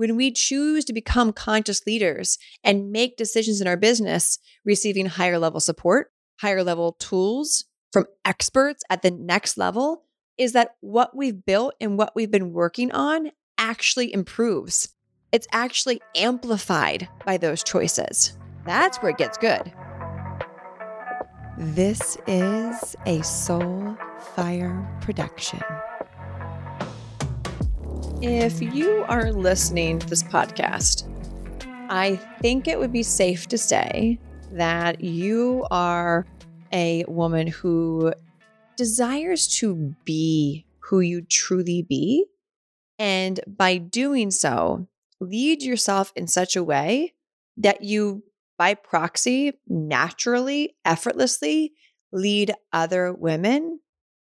when we choose to become conscious leaders and make decisions in our business, receiving higher level support, higher level tools from experts at the next level, is that what we've built and what we've been working on actually improves. It's actually amplified by those choices. That's where it gets good. This is a Soul Fire production. If you are listening to this podcast, I think it would be safe to say that you are a woman who desires to be who you truly be. And by doing so, lead yourself in such a way that you, by proxy, naturally, effortlessly lead other women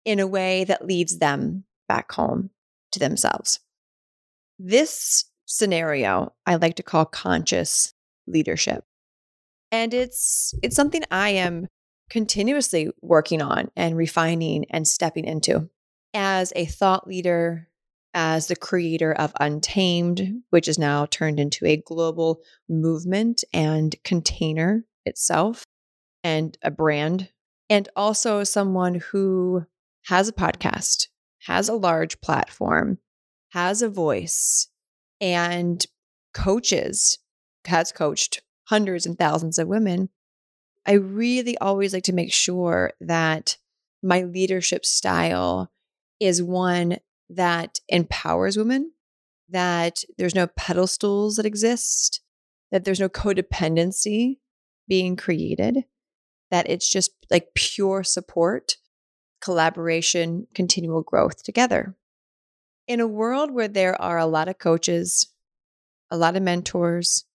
in a way that leads them back home to themselves. This scenario I like to call conscious leadership. And it's it's something I am continuously working on and refining and stepping into. As a thought leader, as the creator of Untamed, which is now turned into a global movement and container itself and a brand, and also someone who has a podcast, has a large platform, has a voice and coaches, has coached hundreds and thousands of women, I really always like to make sure that my leadership style is one that empowers women, that there's no pedestals that exist, that there's no codependency being created, that it's just like pure support, collaboration, continual growth together in a world where there are a lot of coaches, a lot of mentors,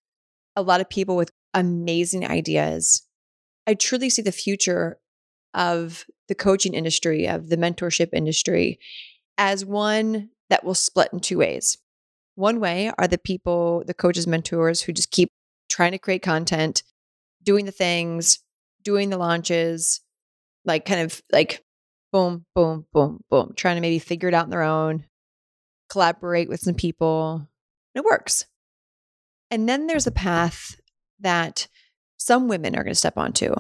a lot of people with amazing ideas, I truly see the future of the coaching industry, of the mentorship industry, as one that will split in two ways. One way are the people, the coaches, mentors who just keep trying to create content, doing the things, doing the launches, like kind of like boom, boom, boom, boom, trying to maybe figure it out on their own, collaborate with some people. It works. And then there's a path that some women are going to step onto,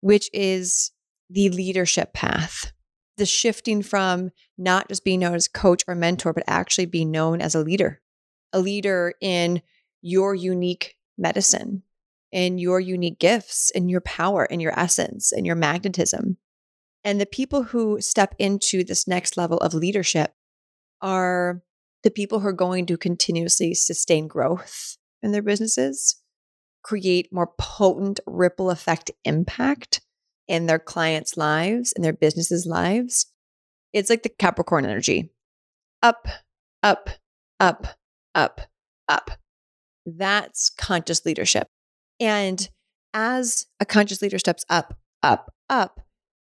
which is the leadership path. The shifting from not just being known as coach or mentor, but actually being known as a leader, a leader in your unique medicine, in your unique gifts, in your power, in your essence, in your magnetism. And the people who step into this next level of leadership are the people who are going to continuously sustain growth in their businesses, create more potent ripple effect impact in their clients' lives, in their businesses' lives. It's like the Capricorn energy up, up, up, up, up. That's conscious leadership. And as a conscious leader steps up, up, up,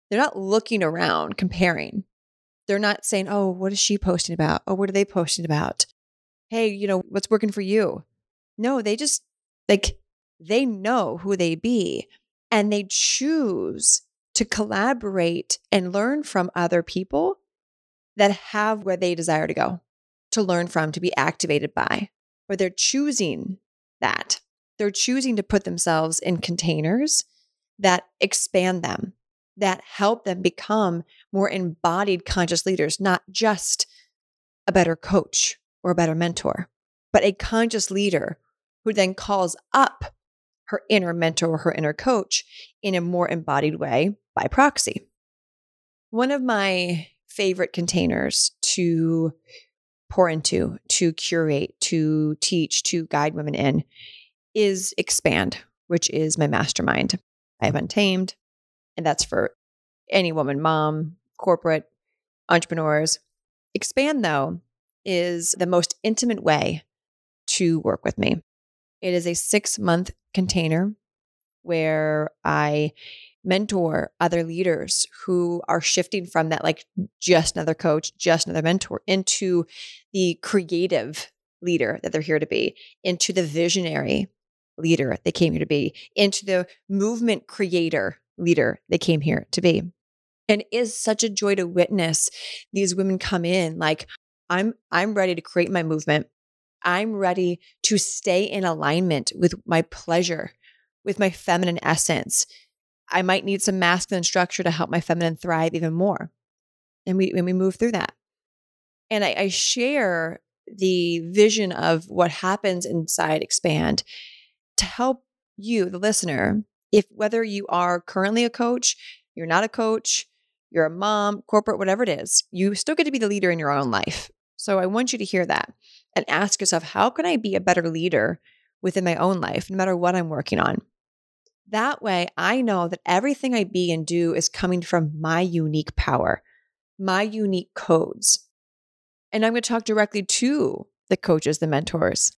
they're not looking around comparing. They're not saying, oh, what is she posting about? Oh, what are they posting about? Hey, you know, what's working for you? No, they just like, they know who they be and they choose to collaborate and learn from other people that have where they desire to go, to learn from, to be activated by, or they're choosing that. They're choosing to put themselves in containers that expand them, that help them become more embodied conscious leaders, not just a better coach or a better mentor, but a conscious leader who then calls up her inner mentor or her inner coach in a more embodied way by proxy. One of my favorite containers to pour into, to curate, to teach, to guide women in is Expand, which is my mastermind. I have Untamed, and that's for any woman, mom, corporate, entrepreneurs. Expand, though, is the most intimate way to work with me. It is a six month container where I mentor other leaders who are shifting from that, like just another coach, just another mentor, into the creative leader that they're here to be, into the visionary leader they came here to be, into the movement creator leader they came here to be. And is such a joy to witness these women come in like I'm I'm ready to create my movement. I'm ready to stay in alignment with my pleasure, with my feminine essence. I might need some masculine structure to help my feminine thrive even more. And we, when we move through that. And I, I share the vision of what happens inside Expand to help you, the listener, if whether you are currently a coach, you're not a coach, you're a mom, corporate, whatever it is, you still get to be the leader in your own life. So I want you to hear that and ask yourself, how can I be a better leader within my own life, no matter what I'm working on? That way, I know that everything I be and do is coming from my unique power, my unique codes. And I'm going to talk directly to the coaches, the mentors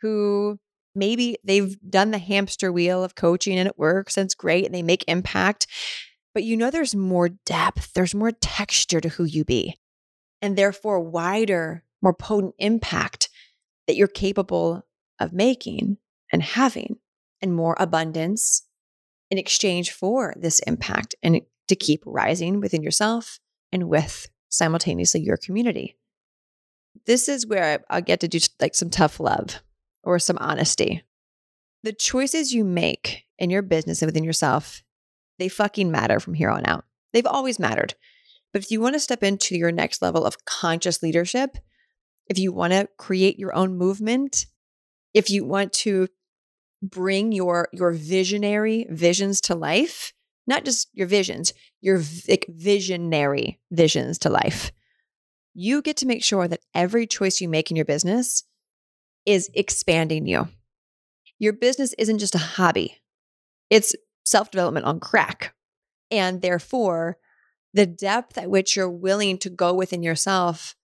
who maybe they've done the hamster wheel of coaching and it works and it's great and they make impact. But you know, there's more depth, there's more texture to who you be, and therefore wider, more potent impact that you're capable of making and having, and more abundance in exchange for this impact and to keep rising within yourself and with simultaneously your community. This is where I, get to do like some tough love or some honesty. The choices you make in your business and within yourself they fucking matter from here on out. They've always mattered. But if you want to step into your next level of conscious leadership, if you want to create your own movement, if you want to bring your your visionary visions to life, not just your visions, your like, visionary visions to life. You get to make sure that every choice you make in your business is expanding you. Your business isn't just a hobby. It's self development on crack. And therefore, the depth at which you're willing to go within yourself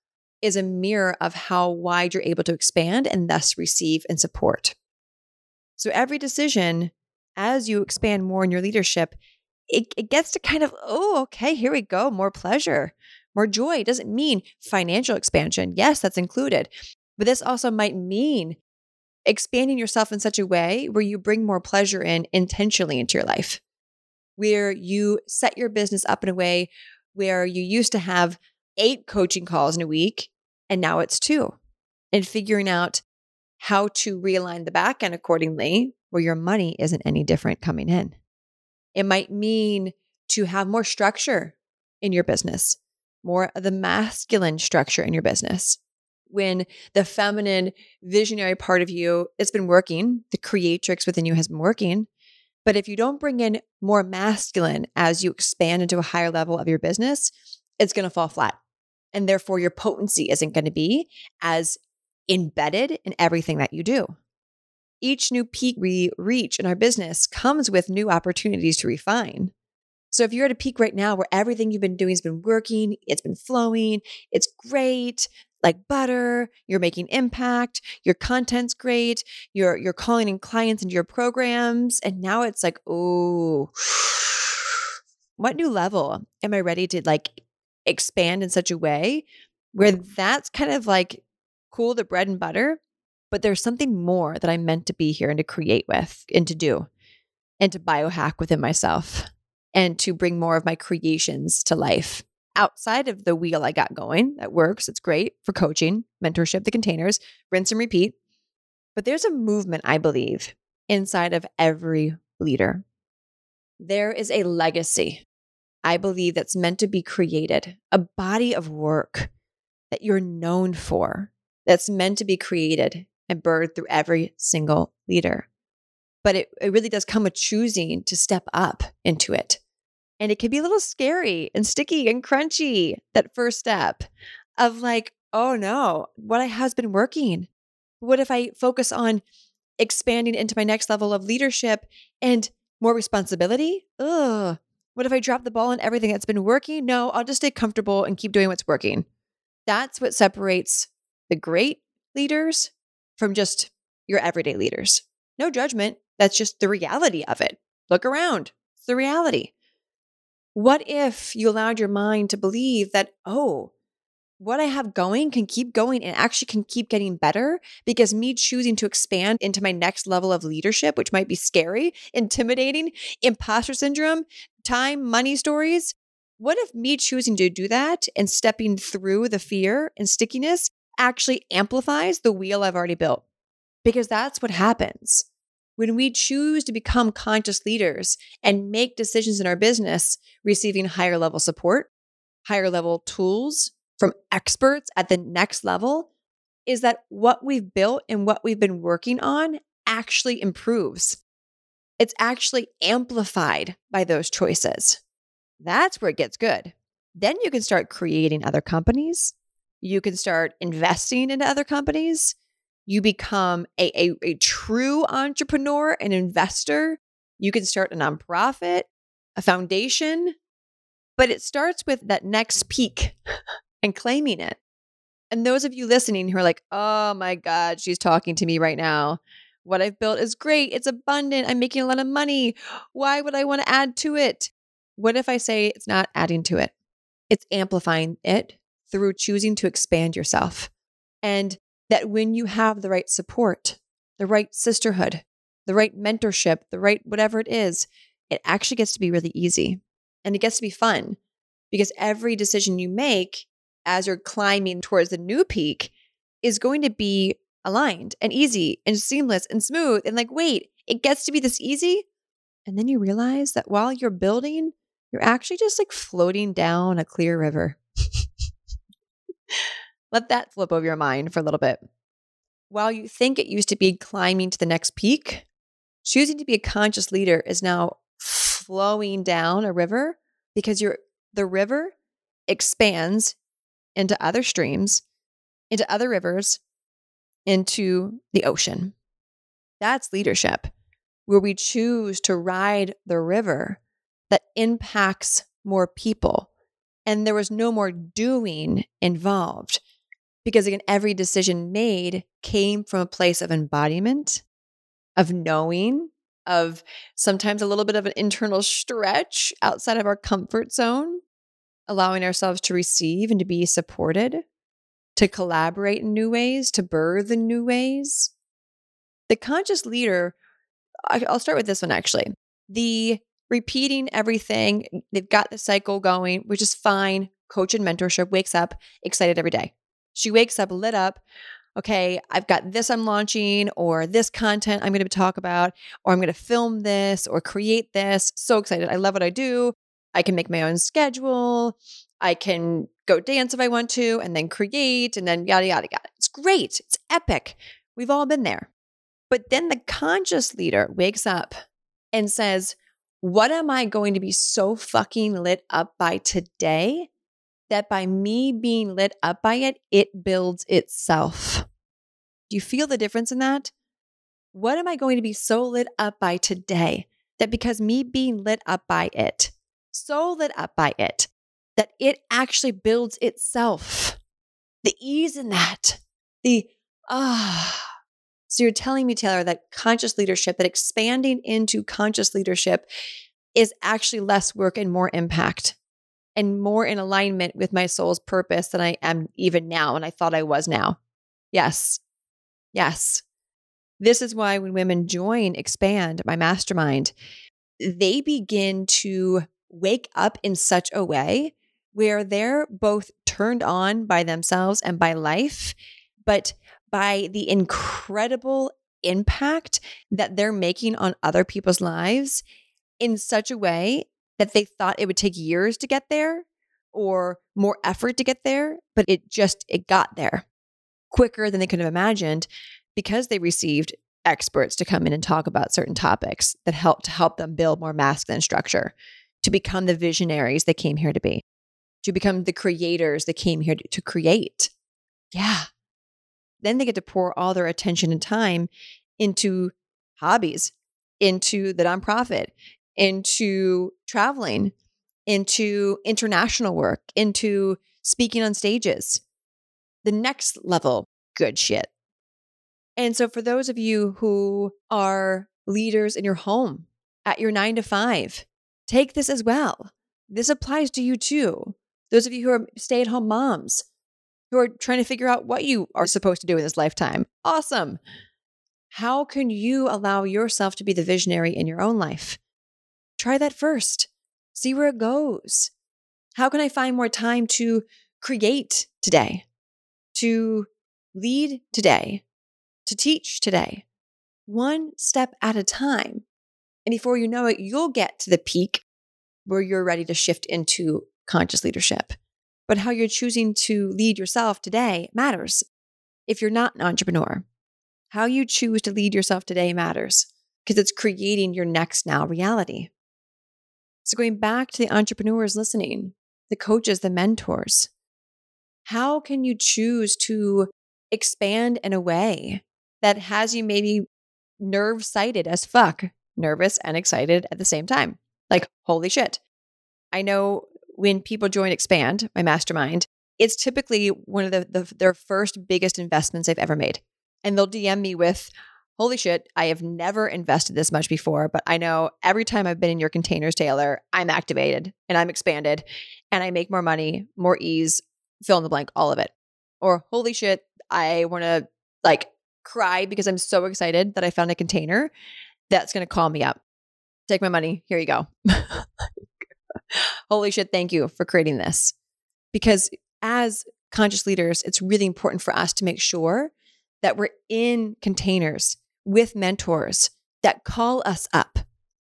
is a mirror of how wide you're able to expand and thus receive and support. So every decision, as you expand more in your leadership, it, it gets to kind of, oh, okay, here we go, more pleasure, more joy. It doesn't mean financial expansion. Yes, that's included. But this also might mean expanding yourself in such a way where you bring more pleasure in intentionally into your life, where you set your business up in a way where you used to have eight coaching calls in a week and now it's two, and figuring out how to realign the back end accordingly where your money isn't any different coming in. It might mean to have more structure in your business, more of the masculine structure in your business when the feminine visionary part of you it's been working, the creatrix within you has been working. But if you don't bring in more masculine as you expand into a higher level of your business, it's going to fall flat. And therefore, your potency isn't going to be as embedded in everything that you do. Each new peak we reach in our business comes with new opportunities to refine. So if you're at a peak right now where everything you've been doing has been working, it's been flowing, it's great, like butter, you're making impact, your content's great, you're you're calling in clients into your programs, and now it's like, oh, what new level am I ready to like expand in such a way where that's kind of like cool the bread and butter, but there's something more that I'm meant to be here and to create with and to do and to biohack within myself and to bring more of my creations to life outside of the wheel I got going that works. It's great for coaching, mentorship, the containers, rinse and repeat. But there's a movement, I believe, inside of every leader. There is a legacy, I believe, that's meant to be created, a body of work that you're known for, that's meant to be created and birthed through every single leader. But it, it really does come with choosing to step up into it and it can be a little scary and sticky and crunchy, that first step of like, oh no, what I has been working. What if I focus on expanding into my next level of leadership and more responsibility? Ugh. What if I drop the ball on everything that's been working? No, I'll just stay comfortable and keep doing what's working. That's what separates the great leaders from just your everyday leaders. No judgment. That's just the reality of it. Look around. It's the reality. What if you allowed your mind to believe that, oh, what I have going can keep going and actually can keep getting better because me choosing to expand into my next level of leadership, which might be scary, intimidating, imposter syndrome, time, money stories. What if me choosing to do that and stepping through the fear and stickiness actually amplifies the wheel I've already built. Because that's what happens. When we choose to become conscious leaders and make decisions in our business, receiving higher level support, higher level tools from experts at the next level, is that what we've built and what we've been working on actually improves. It's actually amplified by those choices. That's where it gets good. Then you can start creating other companies. You can start investing into other companies. You become a, a, a true entrepreneur, an investor. You can start a nonprofit, a foundation, but it starts with that next peak and claiming it. And those of you listening who are like, oh my God, she's talking to me right now. What I've built is great. It's abundant. I'm making a lot of money. Why would I want to add to it? What if I say it's not adding to it? It's amplifying it through choosing to expand yourself. And that when you have the right support, the right sisterhood, the right mentorship, the right whatever it is, it actually gets to be really easy and it gets to be fun because every decision you make as you're climbing towards the new peak is going to be aligned and easy and seamless and smooth. And like, wait, it gets to be this easy. And then you realize that while you're building, you're actually just like floating down a clear river. Let that flip over your mind for a little bit. While you think it used to be climbing to the next peak, choosing to be a conscious leader is now flowing down a river because you're the river expands into other streams, into other rivers, into the ocean. That's leadership, where we choose to ride the river that impacts more people. And there was no more doing involved because, again, every decision made came from a place of embodiment, of knowing, of sometimes a little bit of an internal stretch outside of our comfort zone, allowing ourselves to receive and to be supported to collaborate in new ways, to birth in new ways. The conscious leader, I'll start with this one actually. The repeating everything, they've got the cycle going, which is fine. Coach and mentorship wakes up excited every day. She wakes up lit up. Okay, I've got this I'm launching, or this content I'm going to talk about, or I'm going to film this or create this. So excited. I love what I do. I can make my own schedule. I can go dance if I want to and then create and then yada, yada, yada. It's great. It's epic. We've all been there. But then the conscious leader wakes up and says, What am I going to be so fucking lit up by today that by me being lit up by it, it builds itself? Do you feel the difference in that? What am I going to be so lit up by today that because me being lit up by it, so lit up by it, that it actually builds itself. The ease in that, the ah. So you're telling me, Taylor, that conscious leadership, that expanding into conscious leadership is actually less work and more impact and more in alignment with my soul's purpose than I am even now. And I thought I was now. Yes. Yes. This is why when women join Expand, my mastermind, they begin to wake up in such a way where they're both turned on by themselves and by life, but by the incredible impact that they're making on other people's lives in such a way that they thought it would take years to get there or more effort to get there, but it just it got there quicker than they could have imagined because they received experts to come in and talk about certain topics that help to help them build more masculine structure to become the visionaries they came here to be to become the creators that came here to, to create. Yeah. Then they get to pour all their attention and time into hobbies, into the nonprofit, into traveling, into international work, into speaking on stages. The next level, good shit. And so, for those of you who are leaders in your home at your nine to five, take this as well. This applies to you too. Those of you who are stay at home moms who are trying to figure out what you are supposed to do in this lifetime, awesome. How can you allow yourself to be the visionary in your own life? Try that first. See where it goes. How can I find more time to create today? To lead today, to teach today, one step at a time. And before you know it, you'll get to the peak where you're ready to shift into conscious leadership. But how you're choosing to lead yourself today matters. If you're not an entrepreneur, how you choose to lead yourself today matters because it's creating your next now reality. So, going back to the entrepreneurs listening, the coaches, the mentors, how can you choose to expand in a way that has you maybe nerve sighted as fuck, nervous and excited at the same time? Like, holy shit. I know when people join Expand, my mastermind, it's typically one of the, the their first biggest investments they've ever made. And they'll DM me with, holy shit, I have never invested this much before, but I know every time I've been in your containers, Taylor, I'm activated and I'm expanded and I make more money, more ease, fill in the blank, all of it. Or holy shit, I want to like cry because I'm so excited that I found a container that's going to call me up. Take my money. Here you go. Holy shit, thank you for creating this. Because as conscious leaders, it's really important for us to make sure that we're in containers with mentors that call us up,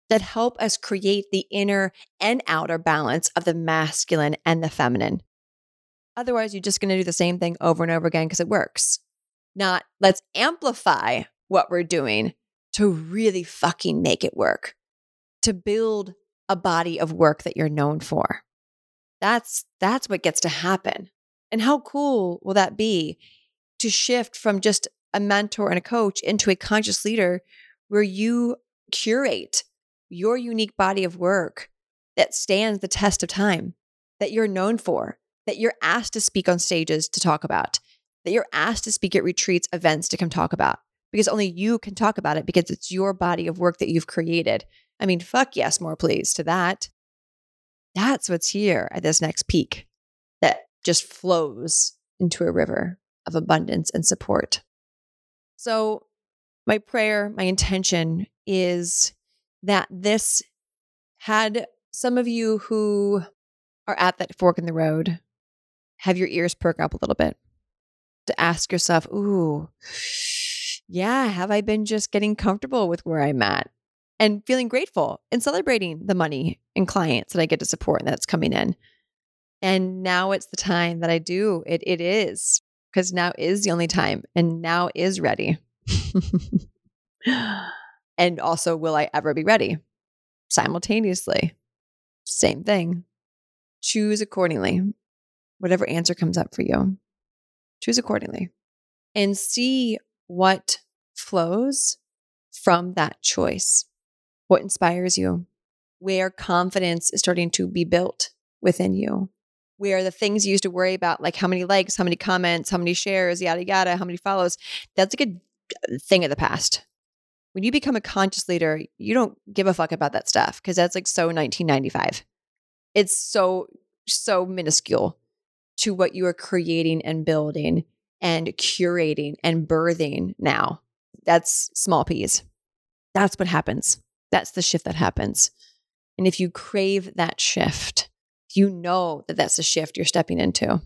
that help us create the inner and outer balance of the masculine and the feminine. Otherwise, you're just going to do the same thing over and over again because it works. Not let's amplify what we're doing to really fucking make it work, to build a body of work that you're known for. That's that's what gets to happen. And how cool will that be to shift from just a mentor and a coach into a conscious leader where you curate your unique body of work that stands the test of time, that you're known for, that you're asked to speak on stages to talk about, that you're asked to speak at retreats, events to come talk about, because only you can talk about it because it's your body of work that you've created I mean, fuck yes, more please to that. That's what's here at this next peak that just flows into a river of abundance and support. So, my prayer, my intention is that this had some of you who are at that fork in the road have your ears perk up a little bit to ask yourself, ooh, yeah, have I been just getting comfortable with where I'm at? and feeling grateful and celebrating the money and clients that I get to support and that's coming in. And now it's the time that I do. It it is because now is the only time and now is ready. and also will I ever be ready? Simultaneously. Same thing. Choose accordingly. Whatever answer comes up for you. Choose accordingly and see what flows from that choice what inspires you, where confidence is starting to be built within you, where the things you used to worry about, like how many likes, how many comments, how many shares, yada, yada, how many follows, that's a uh, thing of the past. When you become a conscious leader, you don't give a fuck about that stuff because that's like so 1995. It's so, so minuscule to what you are creating and building and curating and birthing now. That's small peas. That's what happens. That's the shift that happens. And if you crave that shift, you know that that's the shift you're stepping into.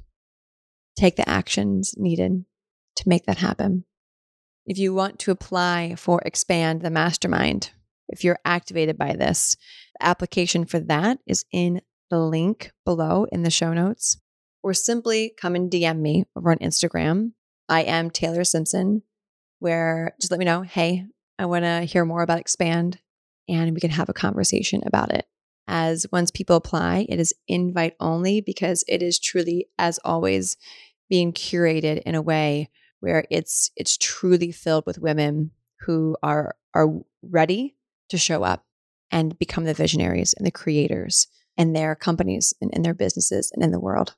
Take the actions needed to make that happen. If you want to apply for Expand the Mastermind, if you're activated by this, the application for that is in the link below in the show notes, or simply come and DM me over on Instagram. I am Taylor Simpson, where just let me know, hey, I want to hear more about Expand and we can have a conversation about it. As once people apply, it is invite only because it is truly, as always, being curated in a way where it's it's truly filled with women who are are ready to show up and become the visionaries and the creators in their companies and in their businesses and in the world.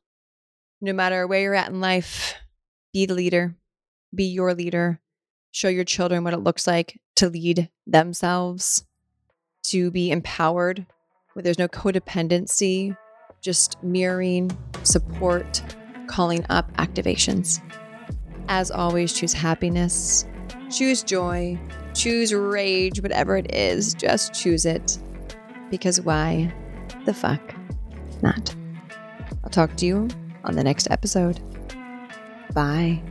No matter where you're at in life, be the leader, be your leader, show your children what it looks like to lead themselves to be empowered, where there's no codependency, just mirroring, support, calling up activations. As always, choose happiness, choose joy, choose rage, whatever it is, just choose it. Because why the fuck not? I'll talk to you on the next episode. Bye.